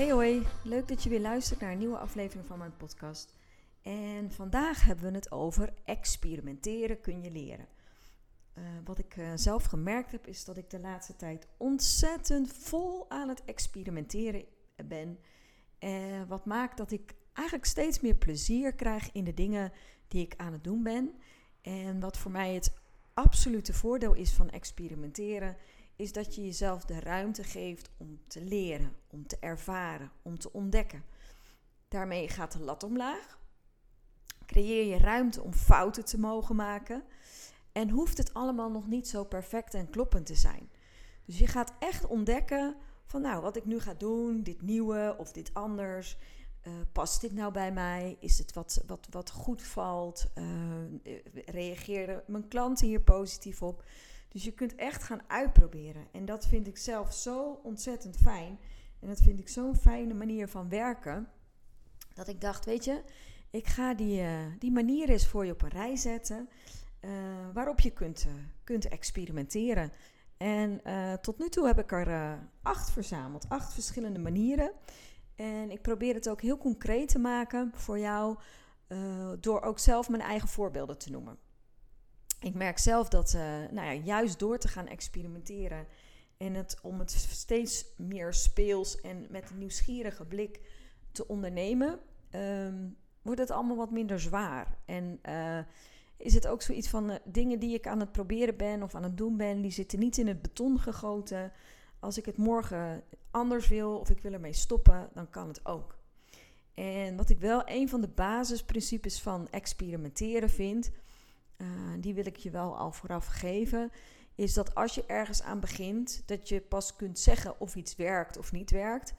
Hey hoi, leuk dat je weer luistert naar een nieuwe aflevering van mijn podcast. En vandaag hebben we het over experimenteren kun je leren. Uh, wat ik uh, zelf gemerkt heb is dat ik de laatste tijd ontzettend vol aan het experimenteren ben. Uh, wat maakt dat ik eigenlijk steeds meer plezier krijg in de dingen die ik aan het doen ben. En wat voor mij het absolute voordeel is van experimenteren, is dat je jezelf de ruimte geeft om te leren, om te ervaren, om te ontdekken. Daarmee gaat de lat omlaag. Creëer je ruimte om fouten te mogen maken. En hoeft het allemaal nog niet zo perfect en kloppend te zijn. Dus je gaat echt ontdekken van nou, wat ik nu ga doen, dit nieuwe of dit anders. Uh, past dit nou bij mij? Is het wat, wat, wat goed valt? Uh, mijn klanten hier positief op? Dus je kunt echt gaan uitproberen. En dat vind ik zelf zo ontzettend fijn. En dat vind ik zo'n fijne manier van werken. Dat ik dacht, weet je, ik ga die, uh, die manier eens voor je op een rij zetten. Uh, waarop je kunt, uh, kunt experimenteren. En tot nu toe heb ik er acht verzameld. Acht verschillende manieren. En ik probeer het ook heel concreet te maken voor jou. door ook zelf mijn eigen voorbeelden te noemen ik merk zelf dat, uh, nou ja, juist door te gaan experimenteren en het, om het steeds meer speels en met een nieuwsgierige blik te ondernemen, um, wordt het allemaal wat minder zwaar. En uh, is het ook zoiets van uh, dingen die ik aan het proberen ben of aan het doen ben, die zitten niet in het beton gegoten. Als ik het morgen anders wil of ik wil ermee stoppen, dan kan het ook. En wat ik wel een van de basisprincipes van experimenteren vind, uh, die wil ik je wel al vooraf geven, is dat als je ergens aan begint, dat je pas kunt zeggen of iets werkt of niet werkt,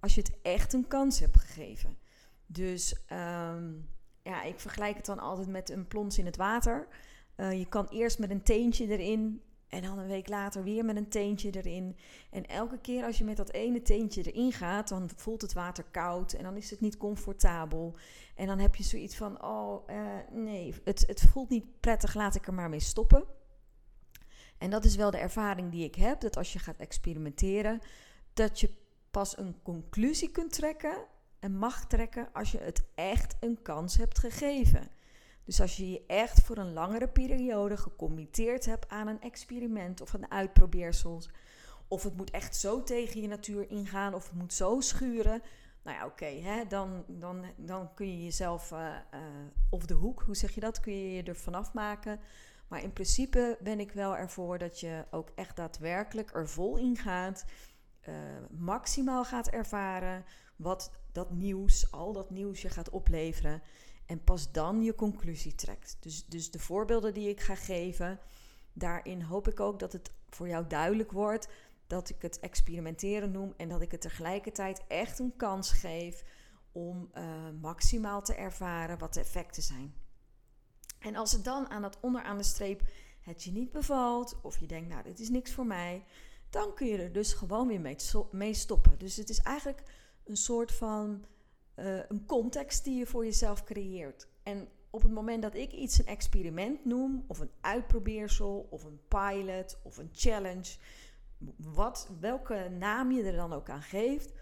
als je het echt een kans hebt gegeven. Dus um, ja, ik vergelijk het dan altijd met een plons in het water. Uh, je kan eerst met een teentje erin en dan een week later weer met een teentje erin. En elke keer als je met dat ene teentje erin gaat, dan voelt het water koud en dan is het niet comfortabel. En dan heb je zoiets van: oh uh, nee, het, het voelt niet prettig, laat ik er maar mee stoppen. En dat is wel de ervaring die ik heb: dat als je gaat experimenteren, dat je pas een conclusie kunt trekken en mag trekken als je het echt een kans hebt gegeven. Dus als je je echt voor een langere periode gecommitteerd hebt aan een experiment of een uitprobeersel, of het moet echt zo tegen je natuur ingaan, of het moet zo schuren. Nou ja, oké, dan, dan, dan kun je jezelf uh, uh, of de hoek, hoe zeg je dat, kun je je er vanaf maken. Maar in principe ben ik wel ervoor dat je ook echt daadwerkelijk er vol in gaat, uh, maximaal gaat ervaren wat dat nieuws, al dat nieuws je gaat opleveren. En pas dan je conclusie trekt. Dus, dus de voorbeelden die ik ga geven, daarin hoop ik ook dat het voor jou duidelijk wordt dat ik het experimenteren noem en dat ik het tegelijkertijd echt een kans geef om uh, maximaal te ervaren wat de effecten zijn. En als het dan aan dat onderaan de streep het je niet bevalt of je denkt, nou, dit is niks voor mij, dan kun je er dus gewoon weer mee stoppen. Dus het is eigenlijk een soort van uh, een context die je voor jezelf creëert. En op het moment dat ik iets een experiment noem, of een uitprobeersel, of een pilot, of een challenge, wat, welke naam je er dan ook aan geeft,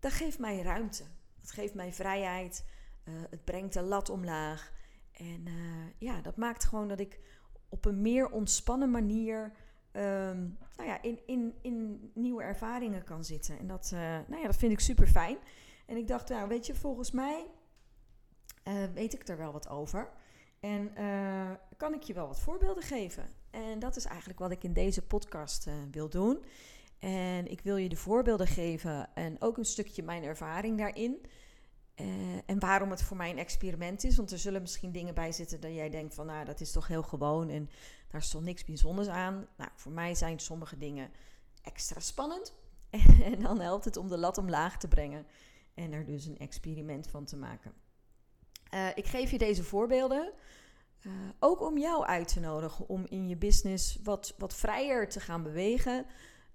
dat geeft mij ruimte. Het geeft mij vrijheid. Uh, het brengt de lat omlaag. En uh, ja, dat maakt gewoon dat ik op een meer ontspannen manier um, nou ja, in, in, in nieuwe ervaringen kan zitten. En dat, nou ja, dat vind ik super fijn. En ik dacht, nou weet je, volgens mij uh, weet ik er wel wat over. En uh, kan ik je wel wat voorbeelden geven? En dat is eigenlijk wat ik in deze podcast uh, wil doen. En ik wil je de voorbeelden geven en ook een stukje mijn ervaring daarin. en waarom het voor mij een experiment is. Want er zullen misschien dingen bij zitten dat jij denkt van, nou, dat is toch heel gewoon en daar is toch niks bijzonders aan. Nou, voor mij zijn sommige dingen extra spannend. En dan helpt het om de lat omlaag te brengen en er dus een experiment van te maken. Uh, ik geef je deze voorbeelden uh, ook om jou uit te nodigen om in je business wat, wat vrijer te gaan bewegen.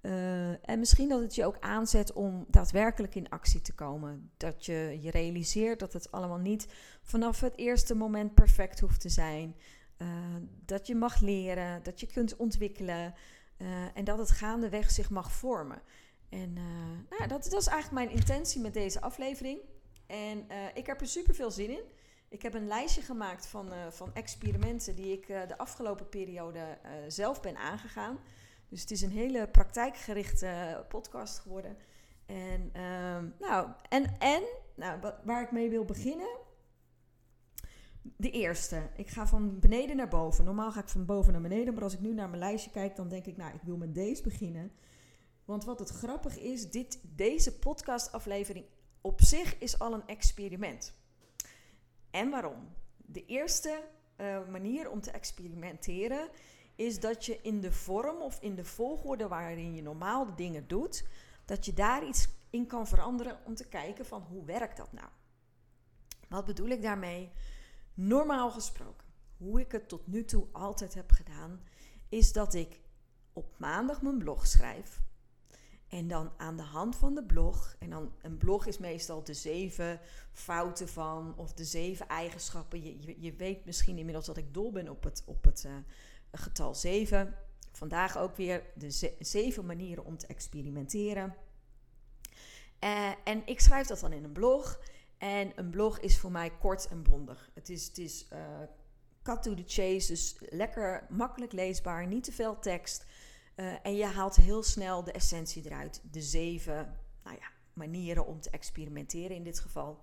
Uh, en misschien dat het je ook aanzet om daadwerkelijk in actie te komen. Dat je je realiseert dat het allemaal niet vanaf het eerste moment perfect hoeft te zijn. Dat je mag leren, dat je kunt ontwikkelen en dat het gaandeweg zich mag vormen. En nou, dat, dat is eigenlijk mijn intentie met deze aflevering. En ik heb er super veel zin in. Ik heb een lijstje gemaakt van, uh, van experimenten die ik de afgelopen periode zelf ben aangegaan. Dus het is een hele praktijkgerichte podcast geworden. En, ehm, nou, en, en nou, waar ik mee wil beginnen. De eerste. Ik ga van beneden naar boven. Normaal ga ik van boven naar beneden. Maar als ik nu naar mijn lijstje kijk, dan denk ik, nou, ik wil met deze beginnen. Want wat het grappig is, dit, deze podcastaflevering op zich is al een experiment. En waarom? De eerste uh, manier om te experimenteren is dat je in de vorm of in de volgorde waarin je normaal de dingen doet, dat je daar iets in kan veranderen om te kijken van hoe werkt dat nou? Wat bedoel ik daarmee? Normaal gesproken, hoe ik het tot nu toe altijd heb gedaan, is dat ik op maandag mijn blog schrijf. En dan aan de hand van de blog, en dan een blog is meestal de zeven fouten van of de zeven eigenschappen. Je, je, je weet misschien inmiddels dat ik dol ben op het, op het uh, getal 7. Vandaag ook weer de zeven manieren om te experimenteren. Uh, en ik schrijf dat dan in een blog. En een blog is voor mij kort en bondig. Het is, het is uh, cut to the chase, dus lekker makkelijk leesbaar, niet te veel tekst. Uh, en je haalt heel snel de essentie eruit. De zeven nou ja, manieren om te experimenteren in dit geval.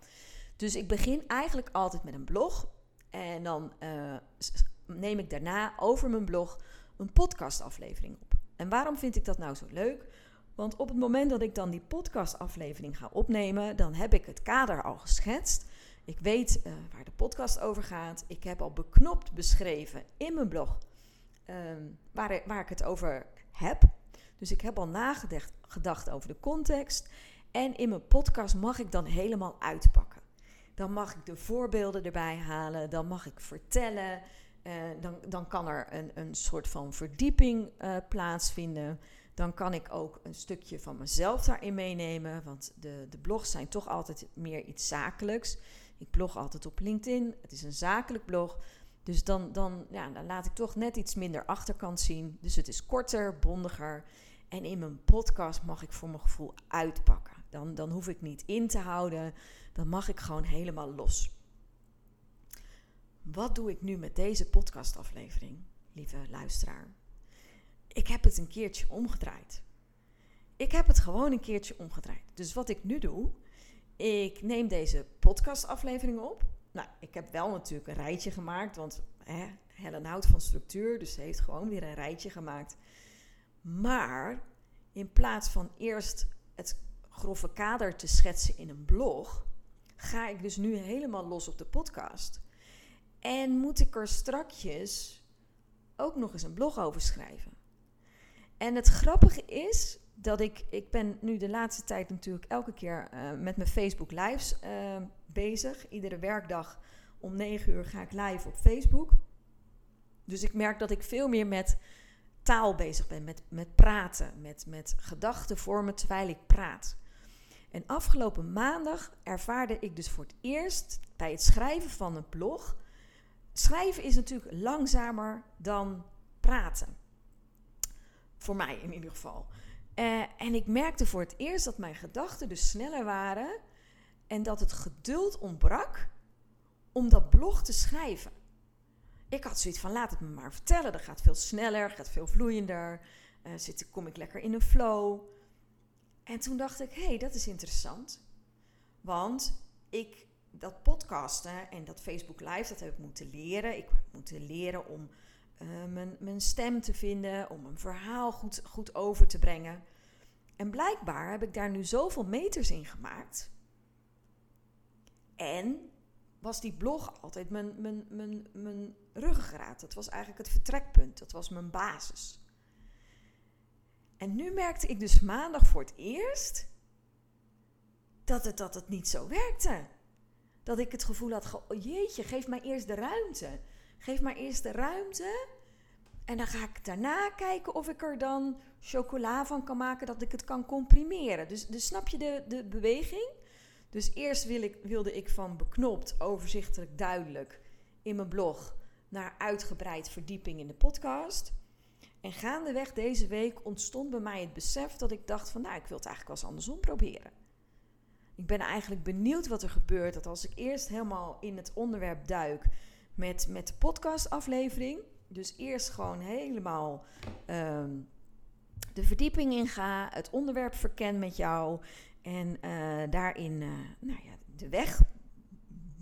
Dus ik begin eigenlijk altijd met een blog. En dan uh, neem ik daarna over mijn blog een podcastaflevering op. En waarom vind ik dat nou zo leuk? Want op het moment dat ik dan die podcastaflevering ga opnemen, dan heb ik het kader al geschetst. Ik weet uh, waar de podcast over gaat. Ik heb al beknopt beschreven in mijn blog uh, waar, waar ik het over heb. Dus ik heb al nagedacht gedacht over de context. En in mijn podcast mag ik dan helemaal uitpakken. Dan mag ik de voorbeelden erbij halen. Dan mag ik vertellen. Uh, dan, dan kan er een, een soort van verdieping uh, plaatsvinden. Dan kan ik ook een stukje van mezelf daarin meenemen. Want de, de blogs zijn toch altijd meer iets zakelijks. Ik blog altijd op LinkedIn. Het is een zakelijk blog. Dus dan, dan, ja, dan laat ik toch net iets minder achterkant zien. Dus het is korter, bondiger. En in mijn podcast mag ik voor mijn gevoel uitpakken. Dan, dan hoef ik niet in te houden. Dan mag ik gewoon helemaal los. Wat doe ik nu met deze podcastaflevering, lieve luisteraar? Ik heb het een keertje omgedraaid. Ik heb het gewoon een keertje omgedraaid. Dus wat ik nu doe, ik neem deze podcastaflevering op. Nou, ik heb wel natuurlijk een rijtje gemaakt, want hè, Helen houdt van structuur, dus ze heeft gewoon weer een rijtje gemaakt. Maar in plaats van eerst het grove kader te schetsen in een blog, ga ik dus nu helemaal los op de podcast. En moet ik er strakjes ook nog eens een blog over schrijven. En het grappige is dat ik, ik ben nu de laatste tijd natuurlijk elke keer uh, met mijn Facebook lives uh, bezig. Iedere werkdag om 9 uur ga ik live op Facebook. Dus ik merk dat ik veel meer met taal bezig ben, met, met praten, met, met gedachten vormen terwijl ik praat. En afgelopen maandag ervaarde ik dus voor het eerst bij het schrijven van een blog. Schrijven is natuurlijk langzamer dan praten. Voor mij in ieder geval. Uh, en ik merkte voor het eerst dat mijn gedachten dus sneller waren en dat het geduld ontbrak om dat blog te schrijven. Ik had zoiets van: laat het me maar vertellen. Dat gaat veel sneller, gaat veel vloeiender. Uh, zit, kom ik lekker in een flow. En toen dacht ik: hé, hey, dat is interessant. Want ik, dat podcasten en dat Facebook Live, dat heb ik moeten leren. Ik heb moeten leren om uh, mijn, stem te vinden, om een verhaal goed, goed over te brengen. En blijkbaar heb ik daar nu zoveel meters in gemaakt en was die blog altijd mijn, mijn, mijn, mijn ruggengraat. Dat was eigenlijk het vertrekpunt. Dat was mijn basis. En nu merkte ik dus maandag voor het eerst dat het, dat het niet zo werkte. Dat ik het gevoel had, jeetje, geef mij eerst de ruimte. Geef mij eerst de ruimte. En dan ga ik daarna kijken of ik er dan chocola van kan maken, dat ik het kan comprimeren. Dus, dus snap je de, de beweging? Dus eerst wil ik, wilde ik van beknopt, overzichtelijk, duidelijk in mijn blog naar uitgebreid verdieping in de podcast. En gaandeweg deze week ontstond bij mij het besef dat ik dacht van nou, ik wil het eigenlijk wel eens andersom proberen. Ik ben eigenlijk benieuwd wat er gebeurt. Dat als ik eerst helemaal in het onderwerp duik met, met de podcastaflevering. Dus eerst gewoon helemaal um, de verdieping inga, het onderwerp verken met jou. En uh, daarin uh, nou ja, de weg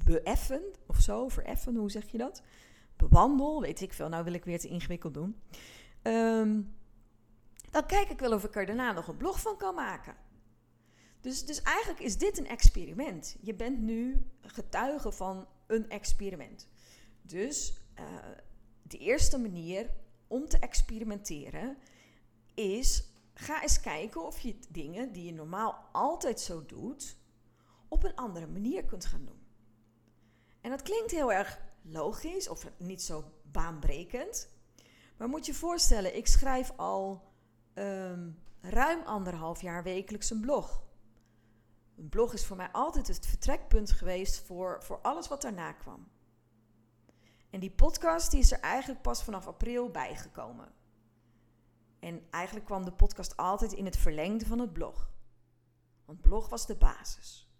beeffen of zo, vereffen, hoe zeg je dat? Bewandel, weet ik veel. Nou wil ik weer te ingewikkeld doen. Um, dan kijk ik wel of ik er daarna nog een blog van kan maken. Dus, dus eigenlijk is dit een experiment. Je bent nu getuige van een experiment. Dus uh, de eerste manier om te experimenteren is: ga eens kijken of je dingen die je normaal altijd zo doet, op een andere manier kunt gaan doen. En dat klinkt heel erg logisch of niet zo baanbrekend. Maar moet je voorstellen, ik schrijf al um, ruim anderhalf jaar wekelijks een blog. Een blog is voor mij altijd het vertrekpunt geweest voor, voor alles wat daarna kwam. En die podcast die is er eigenlijk pas vanaf april bijgekomen. En eigenlijk kwam de podcast altijd in het verlengde van het blog. Want blog was de basis.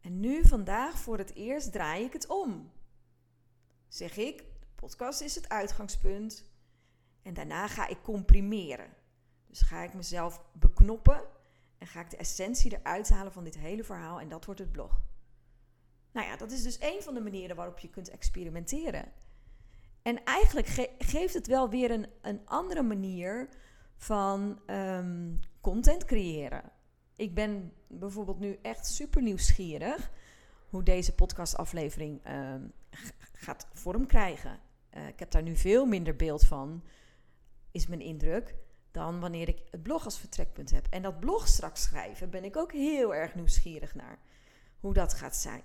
En nu vandaag voor het eerst draai ik het om. Zeg ik, de podcast is het uitgangspunt. En daarna ga ik comprimeren. Dus ga ik mezelf beknoppen en ga ik de essentie eruit halen van dit hele verhaal en dat wordt het blog. Nou ja, dat is dus een van de manieren waarop je kunt experimenteren. En eigenlijk geeft het wel weer een, een andere manier van um, content creëren. Ik ben bijvoorbeeld nu echt super nieuwsgierig hoe deze podcastaflevering um, gaat vorm krijgen. Uh, ik heb daar nu veel minder beeld van, is mijn indruk dan wanneer ik het blog als vertrekpunt heb. En dat blog straks schrijven ben ik ook heel erg nieuwsgierig naar hoe dat gaat zijn.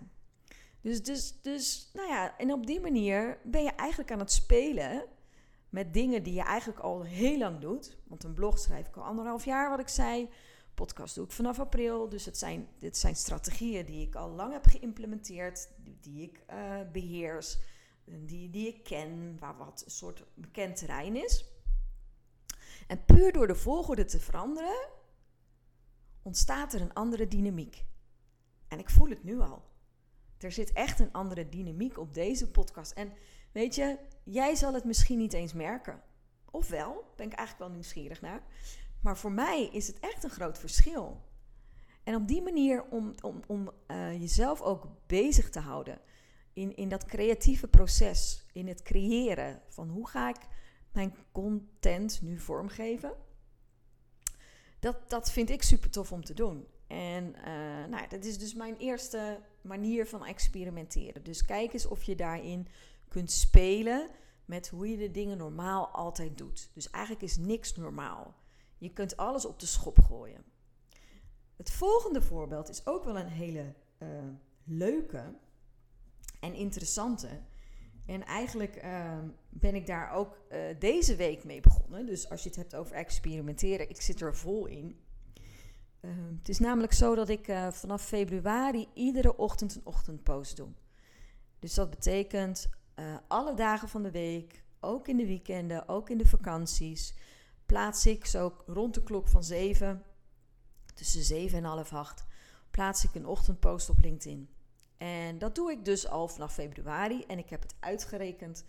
Dus, dus, dus, nou ja, en op die manier ben je eigenlijk aan het spelen met dingen die je eigenlijk al heel lang doet. Want een blog schrijf ik al anderhalf jaar, wat ik zei. Podcast doe ik vanaf april. Dus het zijn, dit zijn strategieën die ik al lang heb geïmplementeerd, die, ik uh, beheers, die, die ik ken, waar wat een soort bekend terrein is. En puur door de volgorde te veranderen, ontstaat er een andere dynamiek. En ik voel het nu al. Er zit echt een andere dynamiek op deze podcast. En weet je, jij zal het misschien niet eens merken. Of wel, ben ik eigenlijk wel nieuwsgierig naar. Maar voor mij is het echt een groot verschil. En op die manier om, om, om uh, jezelf ook bezig te houden in, in dat creatieve proces, in het creëren van hoe ga ik mijn content nu vormgeven. Dat, dat vind ik super tof om te doen. En uh, nou, dat is dus mijn eerste manier van experimenteren. Dus kijk eens of je daarin kunt spelen met hoe je de dingen normaal altijd doet. Dus eigenlijk is niks normaal. Je kunt alles op de schop gooien. Het volgende voorbeeld is ook wel een hele uh, leuke en interessante. En eigenlijk uh, ben ik daar ook uh, deze week mee begonnen. Dus als je het hebt over experimenteren, ik zit er vol in. Uh, het is namelijk zo dat ik uh, vanaf februari iedere ochtend een ochtendpost doe. Dus dat betekent alle dagen van de week, ook in de weekenden, ook in de vakanties, plaats ik zo rond de klok van 7, tussen 7 en half 8, plaats ik een ochtendpost op LinkedIn. En dat doe ik dus al vanaf februari. En ik heb het uitgerekend.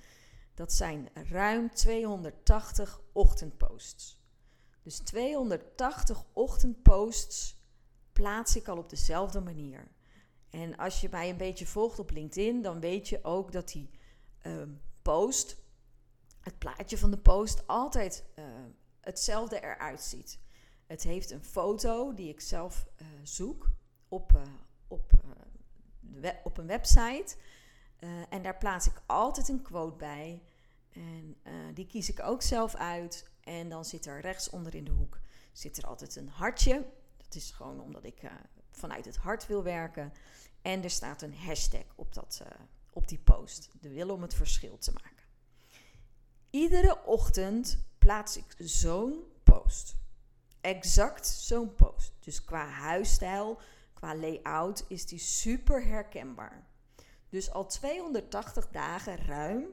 Dat zijn ruim 280 ochtendposts. Dus 280 ochtendposts plaats ik al op dezelfde manier. En als je mij een beetje volgt op LinkedIn, dan weet je ook dat die uh, post, het plaatje van de post, altijd uh, hetzelfde eruit ziet. Het heeft een foto die ik zelf uh, zoek op, eh, op op een website. En daar plaats ik altijd een quote bij. En die kies ik ook zelf uit. En dan zit er rechts onder in de hoek zit er altijd een hartje. Dat is gewoon omdat ik uh, vanuit het hart wil werken. En er staat een hashtag op, dat, uh, op die post. De wil om het verschil te maken. Iedere ochtend plaats ik zo'n post. Exact zo'n post. Dus qua huisstijl, qua layout is die super herkenbaar. Dus al 280 dagen ruim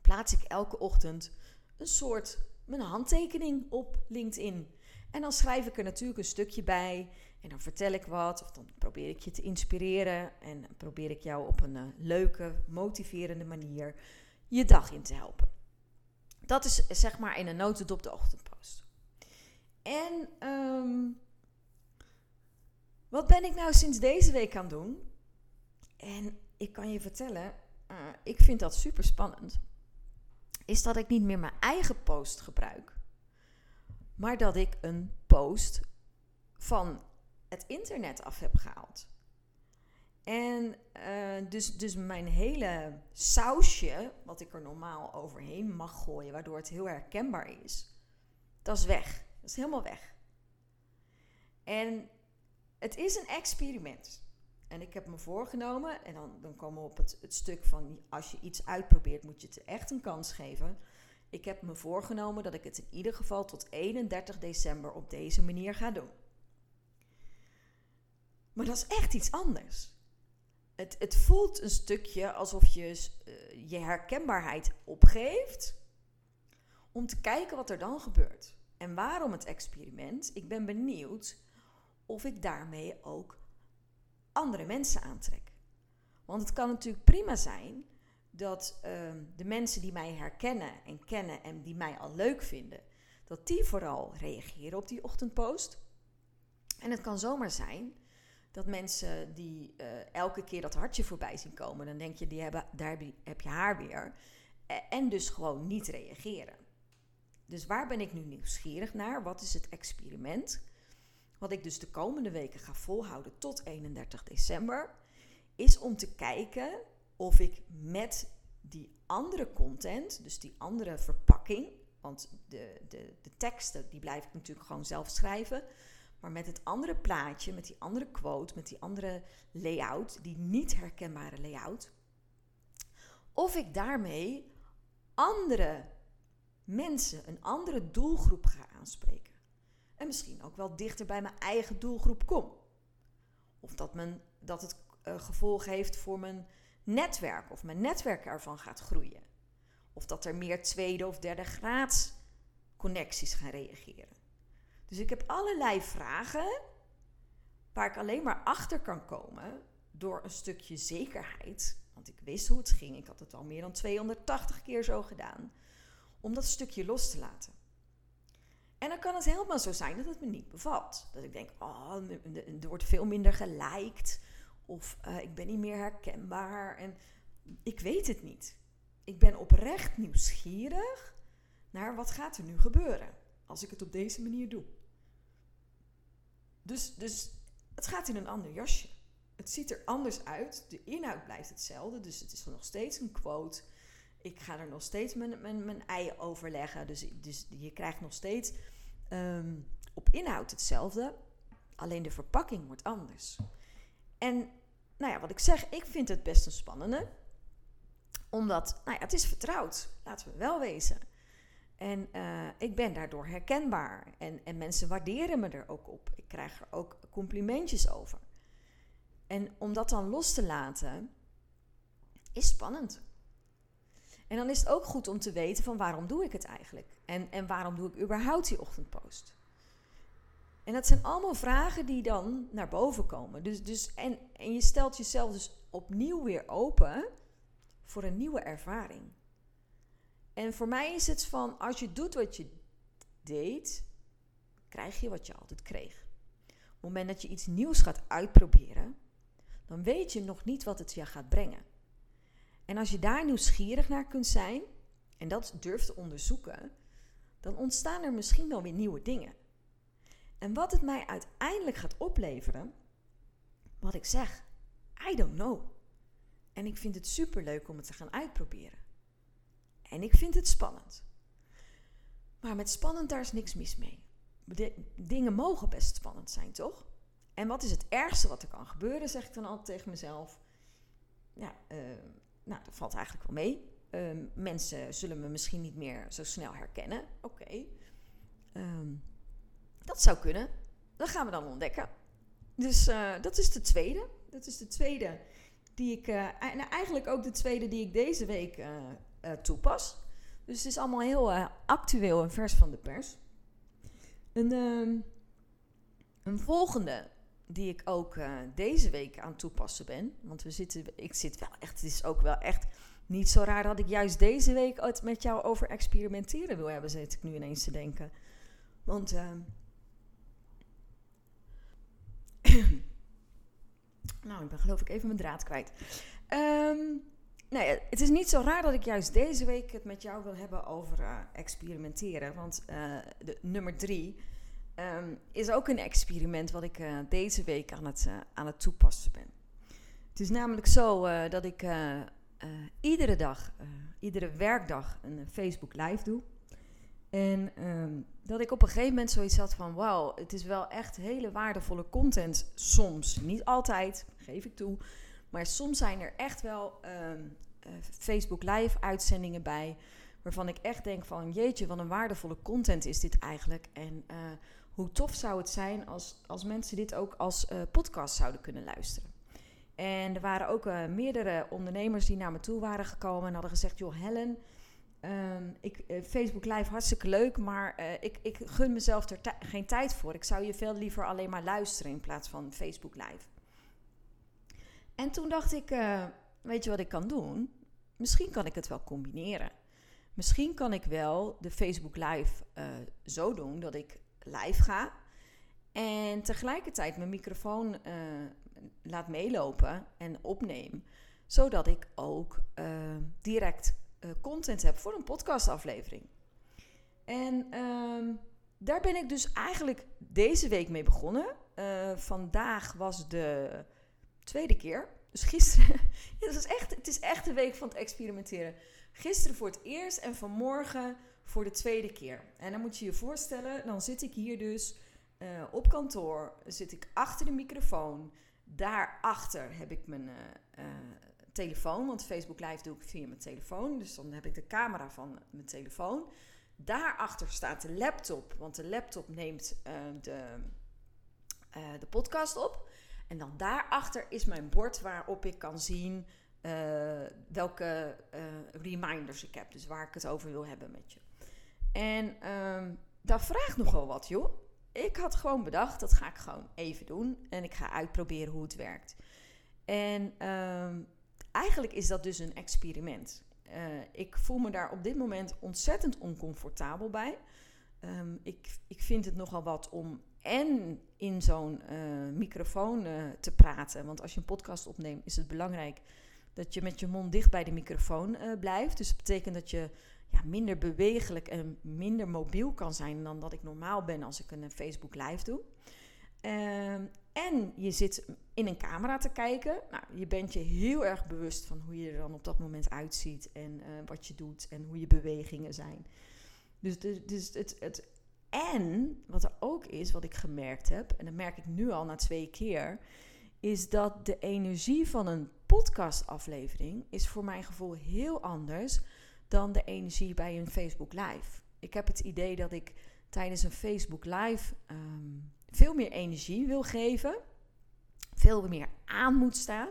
plaats ik elke ochtend een soort mijn handtekening op LinkedIn. En dan schrijf ik er natuurlijk een stukje bij. En dan vertel ik wat. Of dan probeer ik je te inspireren. En probeer ik jou op een uh, leuke, motiverende manier je dag in te helpen. Dat is zeg maar in een notendop de ochtendpost. En um, wat ben ik nou sinds deze week aan doen? En ik kan je vertellen, uh, ik vind dat super spannend is dat ik niet meer mijn eigen post gebruik, maar dat ik een post van het internet af heb gehaald. En uh, dus, dus mijn hele sausje, wat ik er normaal overheen mag gooien, waardoor het heel herkenbaar is, dat is weg. Dat is helemaal weg. En het is een experiment. En ik heb me voorgenomen, en dan, dan komen we op het, stuk van als je iets uitprobeert, moet je het echt een kans geven. Ik heb me voorgenomen dat ik het in ieder geval tot 31 december op deze manier ga doen. Maar dat is echt iets anders. Het, het voelt een stukje alsof je uh, je herkenbaarheid opgeeft om te kijken wat er dan gebeurt. En waarom het experiment? Ik ben benieuwd of ik daarmee ook andere mensen aantrek. Want het kan natuurlijk prima zijn dat ehm, de mensen die mij herkennen en kennen en die mij al leuk vinden, dat die vooral reageren op die ochtendpost. En het kan zomaar zijn dat mensen die uh, elke keer dat hartje voorbij zien komen, dan denk je, die hebben, daar heb je haar weer. En dus gewoon niet reageren. Dus waar ben ik nu nieuwsgierig naar? Wat is het experiment? Wat ik dus de komende weken ga volhouden tot 31 december, is om te kijken of ik met die andere content, dus die andere verpakking, want de, de, de teksten die blijf ik natuurlijk gewoon zelf schrijven, maar met het andere plaatje, met die andere quote, met die andere layout, die niet herkenbare layout, of ik daarmee andere mensen, een andere doelgroep ga aanspreken. En misschien ook wel dichter bij mijn eigen doelgroep kom. Of dat, men, dat het uh, gevolg heeft voor mijn netwerk of mijn netwerk ervan gaat groeien. Of dat er meer tweede of derde graads connecties gaan reageren. Dus ik heb allerlei vragen waar ik alleen maar achter kan komen door een stukje zekerheid. Want ik wist hoe het ging. Ik had het al meer dan 280 keer zo gedaan. Om dat stukje los te laten. En dan kan het helemaal zo zijn dat het me niet bevalt. Dat ik denk, oh, er wordt veel minder geliked. Of uh, ik ben niet meer herkenbaar. En ik weet het niet. Ik ben oprecht nieuwsgierig naar wat gaat er nu gebeuren als ik het op deze manier doe. Dus, dus het gaat in een ander jasje. Het ziet er anders uit. De inhoud blijft hetzelfde. Dus het is nog steeds een quote. Ik ga er nog steeds mijn, mijn, mijn ei overleggen. Dus, dus je krijgt nog steeds Ehm, op inhoud hetzelfde, alleen de verpakking wordt anders. En nou ja, wat ik zeg, ik vind het best een spannende. Omdat, nou ja, het is vertrouwd, laten we wel wezen. En uh, ik ben daardoor herkenbaar. En, en mensen waarderen me er ook op. Ik krijg er ook complimentjes over. En om dat dan los te laten, is spannend. En dan is het ook goed om te weten van waarom doe ik het eigenlijk? En, en waarom doe ik überhaupt die ochtendpost? En dat zijn allemaal vragen die dan naar boven komen. Dus, dus, en, en je stelt jezelf dus opnieuw weer open voor een nieuwe ervaring. En voor mij is het van, als je doet wat je deed, krijg je wat je altijd kreeg. Op het moment dat je iets nieuws gaat uitproberen, dan weet je nog niet wat het je gaat brengen. En als je daar nieuwsgierig naar kunt zijn en dat durft te onderzoeken, dan ontstaan er misschien wel weer nieuwe dingen. En wat het mij uiteindelijk gaat opleveren, wat ik zeg, I don't know. En ik vind het superleuk om het te gaan uitproberen. En ik vind het spannend. Maar met spannend, daar is niks mis mee. dingen mogen best spannend zijn, toch? En wat is het ergste wat er kan gebeuren, zeg ik dan altijd tegen mezelf. Ja, uh, nou, dat valt eigenlijk wel mee. Uh, mensen zullen me misschien niet meer zo snel herkennen. Oké. Ehm, dat zou kunnen. Dat gaan we dan ontdekken. Dus uh, dat is de tweede. Dat is de tweede die ik. En eigenlijk ook de tweede die ik deze week uh, toepas. Dus het is allemaal heel actueel en vers van de pers. Een, ehm, een volgende die ik ook deze week aan toepassen ben. Want we zitten, ik zit wel echt. Het is ook wel echt niet zo raar dat ik juist deze week het met jou over experimenteren wil hebben, zit ik nu ineens te denken. Want ehm, nou, ik ben geloof ik even mijn draad kwijt. Um, ja, het is niet zo raar dat ik juist deze week het met jou wil hebben over uh, experimenteren. Want uh, de, nummer drie um, is ook een experiment wat ik uh, deze week aan het, aan het toepassen ben. Het is namelijk zo dat ik iedere dag, iedere werkdag een Facebook live doe. En um, dat ik op een gegeven moment zoiets had van: wauw, het is wel echt hele waardevolle content. Soms, niet altijd, geef ik toe. Maar soms zijn er echt wel uh, Facebook Live uitzendingen bij. Waarvan ik echt denk van jeetje, wat een waardevolle content is dit eigenlijk. En hoe tof zou het zijn als, als mensen dit ook als podcast zouden kunnen luisteren. En er waren ook meerdere ondernemers die naar me toe waren gekomen en hadden gezegd: joh, Helen. Um, ik, uh, Facebook Live hartstikke leuk, maar uh, ik, ik gun mezelf er geen tijd voor. Ik zou je veel liever alleen maar luisteren in plaats van Facebook Live. En toen dacht ik, weet je wat ik kan doen? Misschien kan ik het wel combineren. Misschien kan ik wel de Facebook Live zo doen dat ik live ga en tegelijkertijd mijn microfoon laat meelopen en opneem, zodat ik ook direct uh, content heb voor een podcastaflevering. En uh, daar ben ik dus eigenlijk deze week mee begonnen. Uh, vandaag was de tweede keer. Dus gisteren. ja, dat is echt, het is echt de week van het experimenteren. Gisteren voor het eerst en vanmorgen voor de tweede keer. En dan moet je je voorstellen, dan zit ik hier dus op kantoor. Zit ik achter de microfoon. Daarachter heb ik mijn telefoon, want Facebook Live doe ik via mijn telefoon. Dus dan heb ik de camera van mijn telefoon. Daarachter staat de laptop, want de laptop neemt uh, de, de podcast op. En dan daarachter is mijn bord waarop ik kan zien welke reminders ik heb. Dus waar ik het over wil hebben met je. En um, dat vraagt nogal wat, joh. Ik had gewoon bedacht, dat ga ik gewoon even doen. En ik ga uitproberen hoe het werkt. En um, eigenlijk is dat dus een experiment. Uh, ik voel me daar op dit moment ontzettend oncomfortabel bij. Um, ik, ik vind het nogal wat om en in zo'n uh, microfoon uh, te praten. Want als je een podcast opneemt, is het belangrijk dat je met je mond dicht bij de microfoon blijft. Dus dat betekent dat je ja, minder bewegelijk en minder mobiel kan zijn dan dat ik normaal ben als ik een Facebook live doe. Ehm, en je zit in een camera te kijken. Nou, je bent je heel erg bewust van hoe je er dan op dat moment uitziet. En uh, wat je doet en hoe je bewegingen zijn. Dus, dus het, het. En wat er ook is, wat ik gemerkt heb, en dat merk ik nu al na twee keer, is dat de energie van een podcastaflevering is voor mijn gevoel heel anders dan de energie bij een Facebook Live. Ik heb het idee dat ik tijdens een Facebook Live um, veel meer energie wil geven, veel meer aan moet staan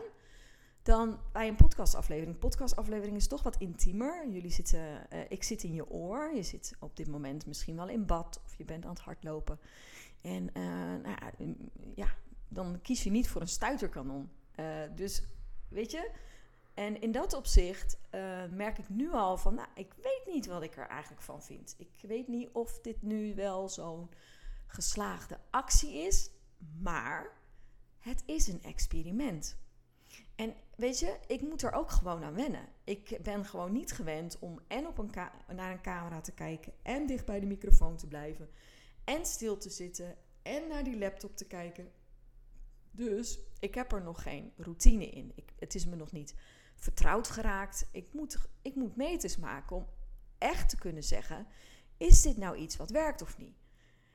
dan bij een podcastaflevering. Podcastaflevering is toch wat intiemer. Jullie zitten, uh, ik zit in je oor. Je zit op dit moment misschien wel in bad of je bent aan het hardlopen. En uh, nou ja, ja, dan kies je niet voor een stuiterkanon. Uh, dus weet je, en in dat opzicht merk ik nu al van, nou, ik weet niet wat ik er eigenlijk van vind. Ik weet niet of dit nu wel zo'n geslaagde actie is, maar het is een experiment. En weet je, ik moet er ook gewoon aan wennen. Ik ben gewoon niet gewend om en op een naar een camera te kijken en dicht bij de microfoon te blijven en stil te zitten en naar die laptop te kijken. Dus ik heb er nog geen routine in. Ik, het is me nog niet vertrouwd geraakt. Ik moet, ik moet meters maken om echt te kunnen zeggen: is dit nou iets wat werkt of niet?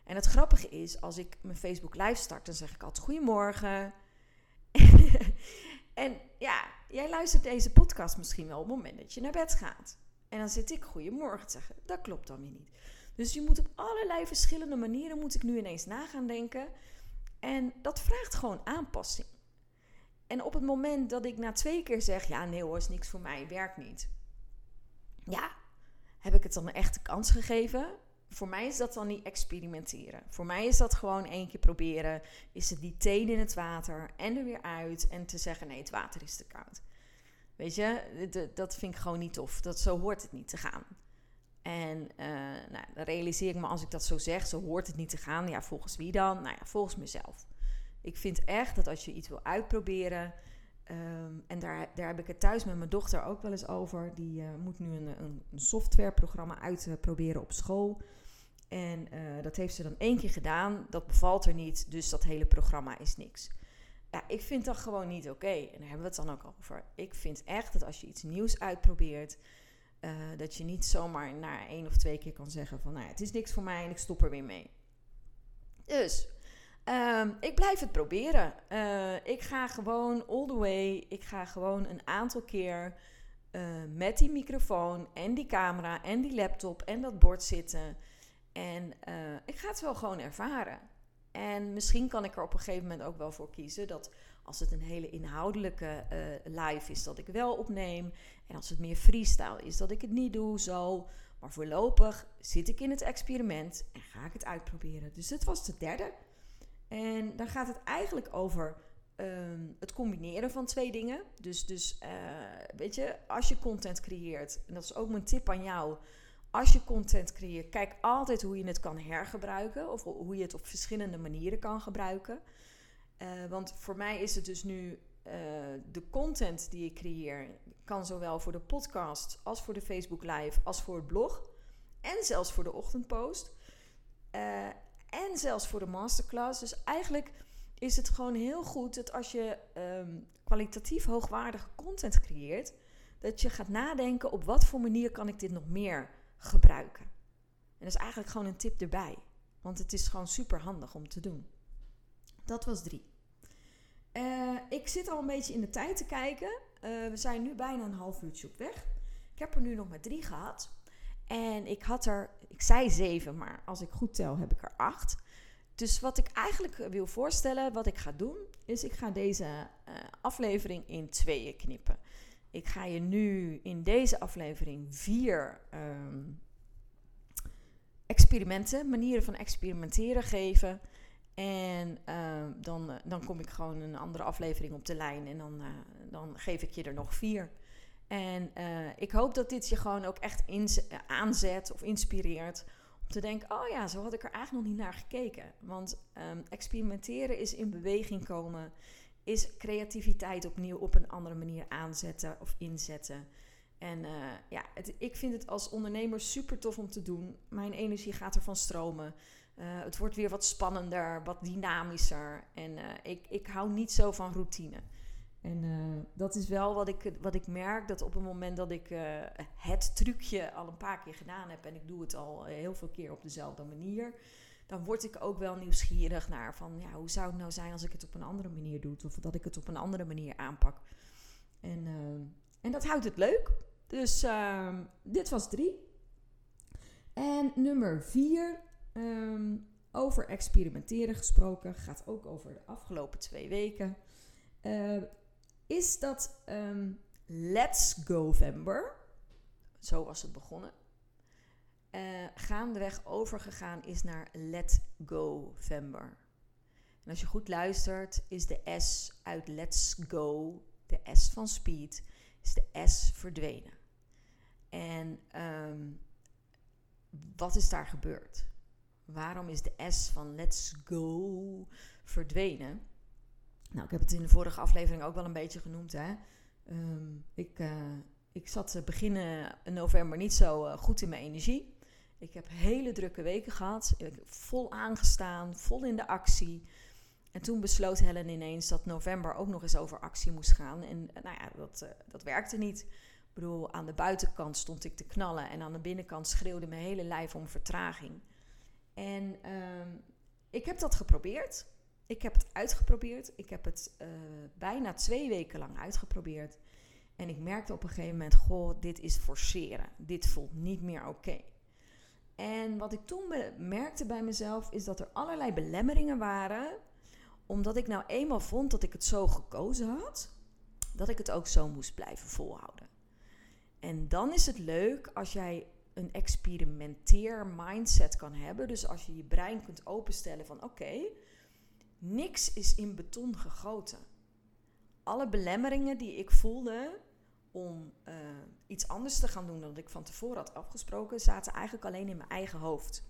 En het grappige is, als ik mijn Facebook live start, dan zeg ik altijd goedemorgen. en ja, jij luistert deze podcast misschien wel op het moment dat je naar bed gaat. En dan zit ik goedemorgen te zeggen. Dat klopt dan weer niet. Dus je moet op allerlei verschillende manieren, moet ik nu ineens na gaan denken. En dat vraagt gewoon aanpassing. En op het moment dat ik na twee keer zeg, ja nee hoor, is niks voor mij, werkt niet. Ja, heb ik het dan een echte kans gegeven? Voor mij is dat dan niet experimenteren. Voor mij is dat gewoon één keer proberen. Is het die teen in het water en er weer uit en te zeggen nee, het water is te koud. Weet je, dat vind ik gewoon niet tof. Dat, zo hoort het niet te gaan. En uh, nou, dan realiseer ik me als ik dat zo zeg, zo hoort het niet te gaan. Ja, volgens wie dan? Nou ja, volgens mezelf. Ik vind echt dat als je iets wil uitproberen, ehm, en daar, daar heb ik het thuis met mijn dochter ook wel eens over. Die uh, moet nu een, een, softwareprogramma uitproberen op school. En dat heeft ze dan één keer gedaan. Dat bevalt er niet, dus dat hele programma is niks. Ja, ik vind dat gewoon niet oké. En daar hebben we het dan ook over. Ik vind echt dat als je iets nieuws uitprobeert, uh, dat je niet zomaar na één of twee keer kan zeggen van, nou, het is niks voor mij en ik stop er weer mee. Dus um, ik blijf het proberen. Uh, ik ga gewoon all the way. Ik ga gewoon een aantal keer uh, met die microfoon en die camera en die laptop en dat bord zitten. En ik ga het wel gewoon ervaren. En misschien kan ik er op een gegeven moment ook wel voor kiezen dat als het een hele inhoudelijke live is, dat ik wel opneem. En als het meer freestyle is, dat ik het niet doe zo. Maar voorlopig zit ik in het experiment en ga ik het uitproberen. Dus dit was de derde. En dan gaat het eigenlijk over um, het combineren van twee dingen. Dus, dus uh, weet je, als je content creëert, en dat is ook mijn tip aan jou. Als je content creëert, kijk altijd hoe je het kan hergebruiken. Of hoe je het op verschillende manieren kan gebruiken. Uh, want voor mij is het dus nu uh, de content die ik creëer, kan zowel voor de podcast als voor de Facebook Live, als voor het blog. En zelfs voor de ochtendpost. Uh, en zelfs voor de masterclass. Dus eigenlijk is het gewoon heel goed dat als je um, kwalitatief hoogwaardige content creëert, dat je gaat nadenken op wat voor manier kan ik dit nog meer gebruiken. En dat is eigenlijk gewoon een tip erbij. Want het is gewoon super handig om te doen. Dat was drie. Uh, ik zit al een beetje in de tijd te kijken. Uh, we zijn nu bijna een half uurtje op weg. Ik heb er nu nog maar drie gehad. En ik had er, ik zei zeven, maar als ik goed tel heb ik er acht. Dus wat ik eigenlijk wil voorstellen, wat ik ga doen, is ik ga deze uh, aflevering in tweeën knippen. Ik ga je nu in deze aflevering vier um, experimenten, manieren van experimenteren geven. En uh, dan, dan kom ik gewoon een andere aflevering op de lijn en dan, uh, dan geef ik je er nog vier. En uh, ik hoop dat dit je gewoon ook echt aanzet of inspireert om te denken: oh ja, zo had ik er eigenlijk nog niet naar gekeken. Want um, experimenteren is in beweging komen, is creativiteit opnieuw op een andere manier aanzetten of inzetten. En ja, het, ik vind het als ondernemer super tof om te doen. Mijn energie gaat ervan stromen. Uh, het wordt weer wat spannender, wat dynamischer. En uh, ik, ik hou niet zo van routine. En uh, dat is wel wat ik, wat ik merk, dat op het moment dat ik het trucje al een paar keer gedaan heb... en ik doe het al heel veel keer op dezelfde manier... dan word ik ook wel nieuwsgierig naar van... Ja, hoe zou het nou zijn als ik het op een andere manier doe? Of dat ik het op een andere manier aanpak. En, en dat houdt het leuk. Dus ehm, dit was drie. En nummer vier Um, over experimenteren gesproken, gaat ook over de afgelopen twee weken. Uh, is dat um, Let's Govember, zo was het begonnen, uh, gaandeweg overgegaan is naar Let Go Vember. En als je goed luistert, is de S uit Let's Go, de S van Speed, is de S verdwenen. En wat is daar gebeurd? Waarom is de S van let's go verdwenen? Nou, ik heb het in de vorige aflevering ook wel een beetje genoemd. Hè? Um, ik, uh, ik zat begin november niet zo goed in mijn energie. Ik heb hele drukke weken gehad. Ik vol aangestaan, vol in de actie. En toen besloot Helen ineens dat november ook nog eens over actie moest gaan. En nou ja, dat, dat werkte niet. bedoel, aan de buitenkant stond ik te knallen en aan de binnenkant schreeuwde mijn hele lijf om vertraging. En ehm, ik heb dat geprobeerd. Ik heb het uitgeprobeerd. Ik heb het uh, bijna twee weken lang uitgeprobeerd. En ik merkte op een gegeven moment: Goh, dit is forceren. Dit voelt niet meer oké. En wat ik toen merkte bij mezelf is dat er allerlei belemmeringen waren. Omdat ik nou eenmaal vond dat ik het zo gekozen had, dat ik het ook zo moest blijven volhouden. En dan is het leuk als jij een experimenteer mindset kan hebben. Dus als je je brein kunt openstellen van oké, niks is in beton gegoten. Alle belemmeringen die ik voelde om uh, iets anders te gaan doen dan ik van tevoren had afgesproken, zaten eigenlijk alleen in mijn eigen hoofd.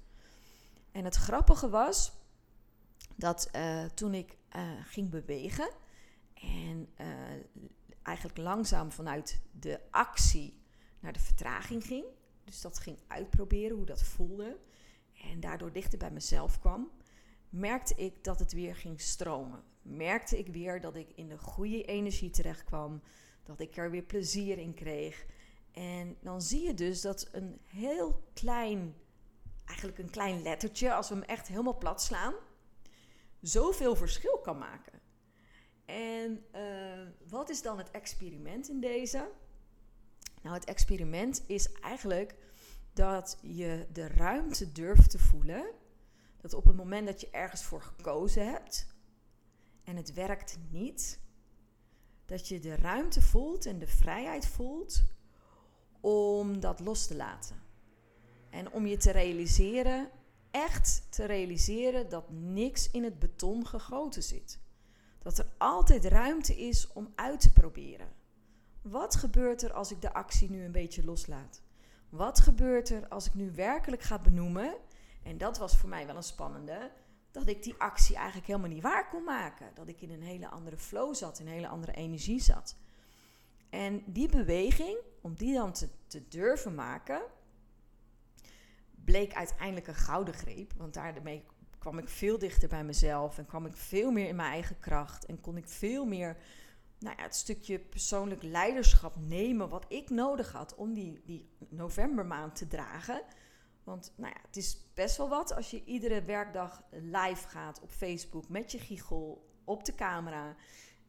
En het grappige was dat uh, toen ik uh, ging bewegen en eigenlijk langzaam vanuit de actie naar de vertraging ging, dus dat ging uitproberen hoe dat voelde en daardoor dichter bij mezelf kwam, merkte ik dat het weer ging stromen. Merkte ik weer dat ik in de goede energie terecht kwam, dat ik er weer plezier in kreeg. En dan zie je dus dat een heel klein, eigenlijk een klein lettertje, als we hem echt helemaal plat slaan, zoveel verschil kan maken. En uh, wat is dan het experiment in deze? Nou, het experiment is eigenlijk dat je de ruimte durft te voelen. Dat op het moment dat je ergens voor gekozen hebt en het werkt niet, dat je de ruimte voelt en de vrijheid voelt om dat los te laten. En om je te realiseren, echt te realiseren dat niks in het beton gegoten zit. Dat er altijd ruimte is om uit te proberen. Wat gebeurt er als ik de actie nu een beetje loslaat? Wat gebeurt er als ik nu werkelijk ga benoemen? En dat was voor mij wel een spannende dat ik die actie eigenlijk helemaal niet waar kon maken. Dat ik in een hele andere flow zat, in een hele andere energie zat. En die beweging, om die dan te, te durven maken, bleek uiteindelijk een gouden greep. Want daarmee kwam ik veel dichter bij mezelf en kwam ik veel meer in mijn eigen kracht. En kon ik veel meer nou ja, het stukje persoonlijk leiderschap nemen wat ik nodig had om die, die novembermaand te dragen. Want nou ja, het is best wel wat als je iedere werkdag live gaat op Facebook met je giegel op de camera.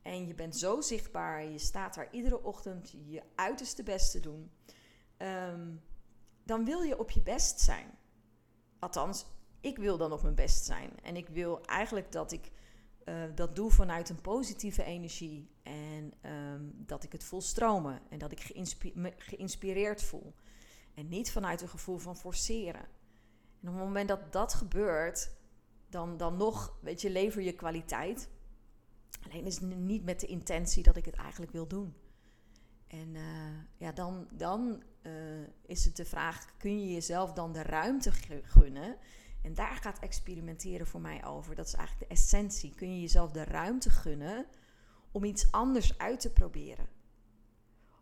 En je bent zo zichtbaar, je staat daar iedere ochtend je uiterste best te doen. Ehm, dan wil je op je best zijn. Althans, ik wil dan op mijn best zijn. En ik wil eigenlijk dat ik uh, dat doe vanuit een positieve energie. En um, dat ik het voel stromen. En dat ik geïnspireerd voel. En niet vanuit een gevoel van forceren. En op het moment dat dat gebeurt, dan, dan nog, weet je, lever je kwaliteit. Alleen is het niet met de intentie dat ik het eigenlijk wil doen. En uh, ja, dan, dan uh, is het de vraag: kun je jezelf dan de ruimte gunnen? En daar gaat experimenteren voor mij over. Dat is eigenlijk de essentie. Kun je jezelf de ruimte gunnen om iets anders uit te proberen?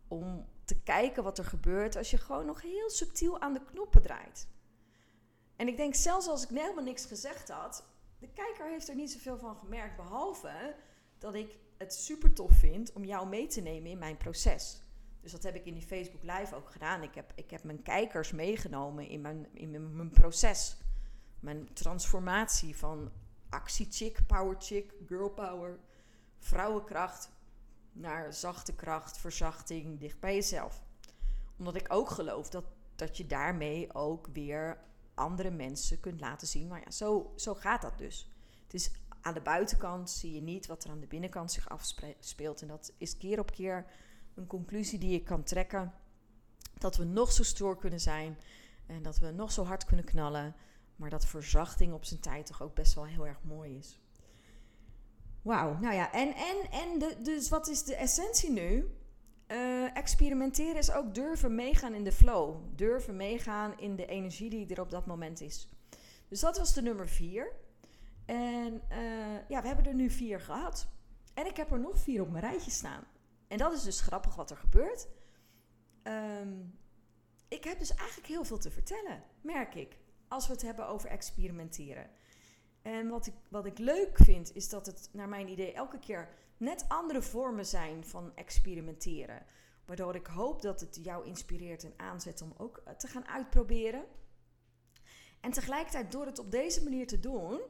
Om te kijken wat er gebeurt als je gewoon nog heel subtiel aan de knoppen draait. En ik denk zelfs als ik helemaal niks gezegd had, de kijker heeft er niet zoveel van gemerkt, behalve dat ik het super tof vind om jou mee te nemen in mijn proces. Dus dat heb ik in die Facebook Live ook gedaan. Ik heb, ik heb mijn kijkers meegenomen in mijn, in mijn, mijn proces. Mijn transformatie van actiechick, power chick, girl power, vrouwenkracht naar zachte kracht, verzachting, dicht bij jezelf. Omdat ik ook geloof dat, dat je daarmee ook weer andere mensen kunt laten zien. Maar ja, zo, zo gaat dat dus. Het is aan de buitenkant zie je niet wat er aan de binnenkant zich afspeelt. En dat is keer op keer een conclusie die je kan trekken. Dat we nog zo stoer kunnen zijn en dat we nog zo hard kunnen knallen. Maar dat verzachting op zijn tijd toch ook best wel heel erg mooi is. Wauw, nou ja, en, en, en dus wat is de essentie nu? Uh, experimenteren is ook durven meegaan in de flow. Durven meegaan in de energie die er op dat moment is. Dus dat was de nummer vier. En uh, ja, we hebben er nu vier gehad. En ik heb er nog vier op mijn rijtje staan. En dat is dus grappig wat er gebeurt. Um, ik heb dus eigenlijk heel veel te vertellen, merk ik. Als we het hebben over experimenteren. En wat ik, wat ik leuk vind, is dat het naar mijn idee elke keer net andere vormen zijn van experimenteren. Waardoor ik hoop dat het jou inspireert en aanzet om ook eh, te gaan uitproberen. En tegelijkertijd, door het op deze manier te doen,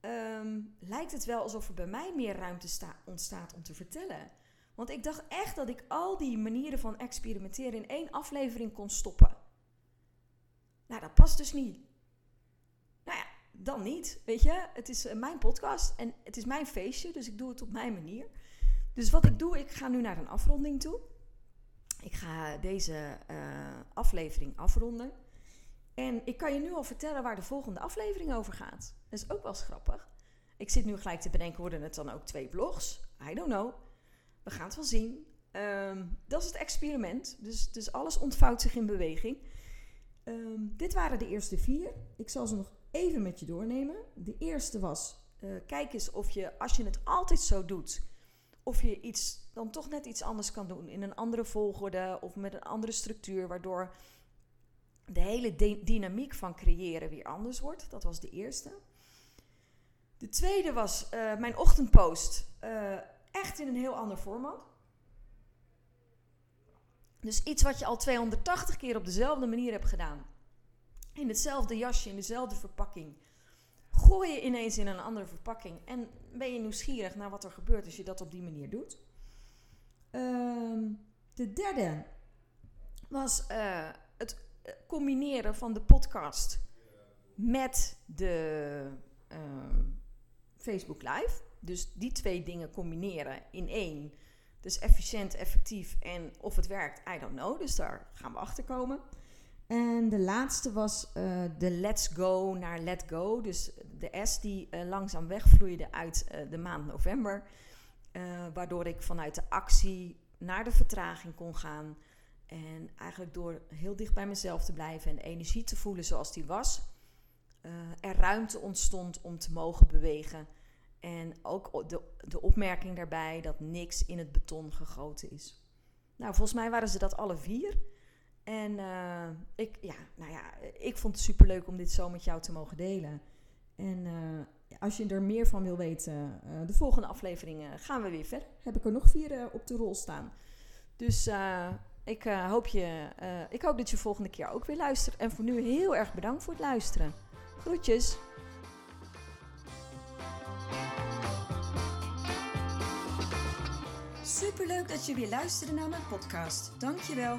ehm, lijkt het wel alsof er bij mij meer ruimte ontstaat om te vertellen. Want ik dacht echt dat ik al die manieren van experimenteren in één aflevering kon stoppen. Nou, dat past dus niet. Nou ja, dan niet. Weet je, het is eh, mijn podcast en het is mijn feestje, dus ik doe het op mijn manier. Dus wat ik doe, ik ga nu naar een afronding toe. Ik ga deze uh, aflevering afronden. En ik kan je nu al vertellen waar de volgende aflevering over gaat. Dat is ook wel grappig. Ik zit nu gelijk te bedenken, worden het dan ook twee blogs? I don't know. We gaan het wel zien. Ehm, dat is het experiment. Dus, dus alles ontvouwt zich in beweging. Dit waren de eerste vier. Ik zal ze nog even met je doornemen. De eerste was: uh, kijk eens of je, als je het altijd zo doet, of je iets dan toch net iets anders kan doen. In een andere volgorde of met een andere structuur, waardoor de hele dynamiek van creëren weer anders wordt. Dat was de eerste. De tweede was uh, mijn ochtendpost. Uh, echt in een heel ander format. Dus iets wat je al 280 keer op dezelfde manier hebt gedaan. In hetzelfde jasje, in dezelfde verpakking. Gooi je ineens in een andere verpakking. En ben je nieuwsgierig naar wat er gebeurt als je dat op die manier doet. Ehm, de derde was uh, het combineren van de podcast met de uh, Facebook Live. Dus die twee dingen combineren in één. Dus efficiënt, effectief en of het werkt, I don't know. Dus daar gaan we achter komen. En de laatste was uh, de let's go naar let go. Dus de S die uh, langzaam wegvloeide uit uh, de maand november. waardoor ik vanuit de actie naar de vertraging kon gaan. En eigenlijk door heel dicht bij mezelf te blijven en de energie te voelen zoals die was, er ruimte ontstond om te mogen bewegen. En ook de, de opmerking daarbij dat niks in het beton gegoten is. Nou, volgens mij waren ze dat alle vier. En uh, ik, ja, nou ja, ik vond het superleuk om dit zo met jou te mogen delen. En uh, als je er meer van wil weten, uh, de volgende afleveringen gaan we weer verder. Heb ik er nog vier op de rol staan. Dus ik, hoop je, ik hoop dat je volgende keer ook weer luistert. En voor nu heel erg bedankt voor het luisteren. Groetjes! Superleuk dat je weer luisterde naar mijn podcast. Dankjewel.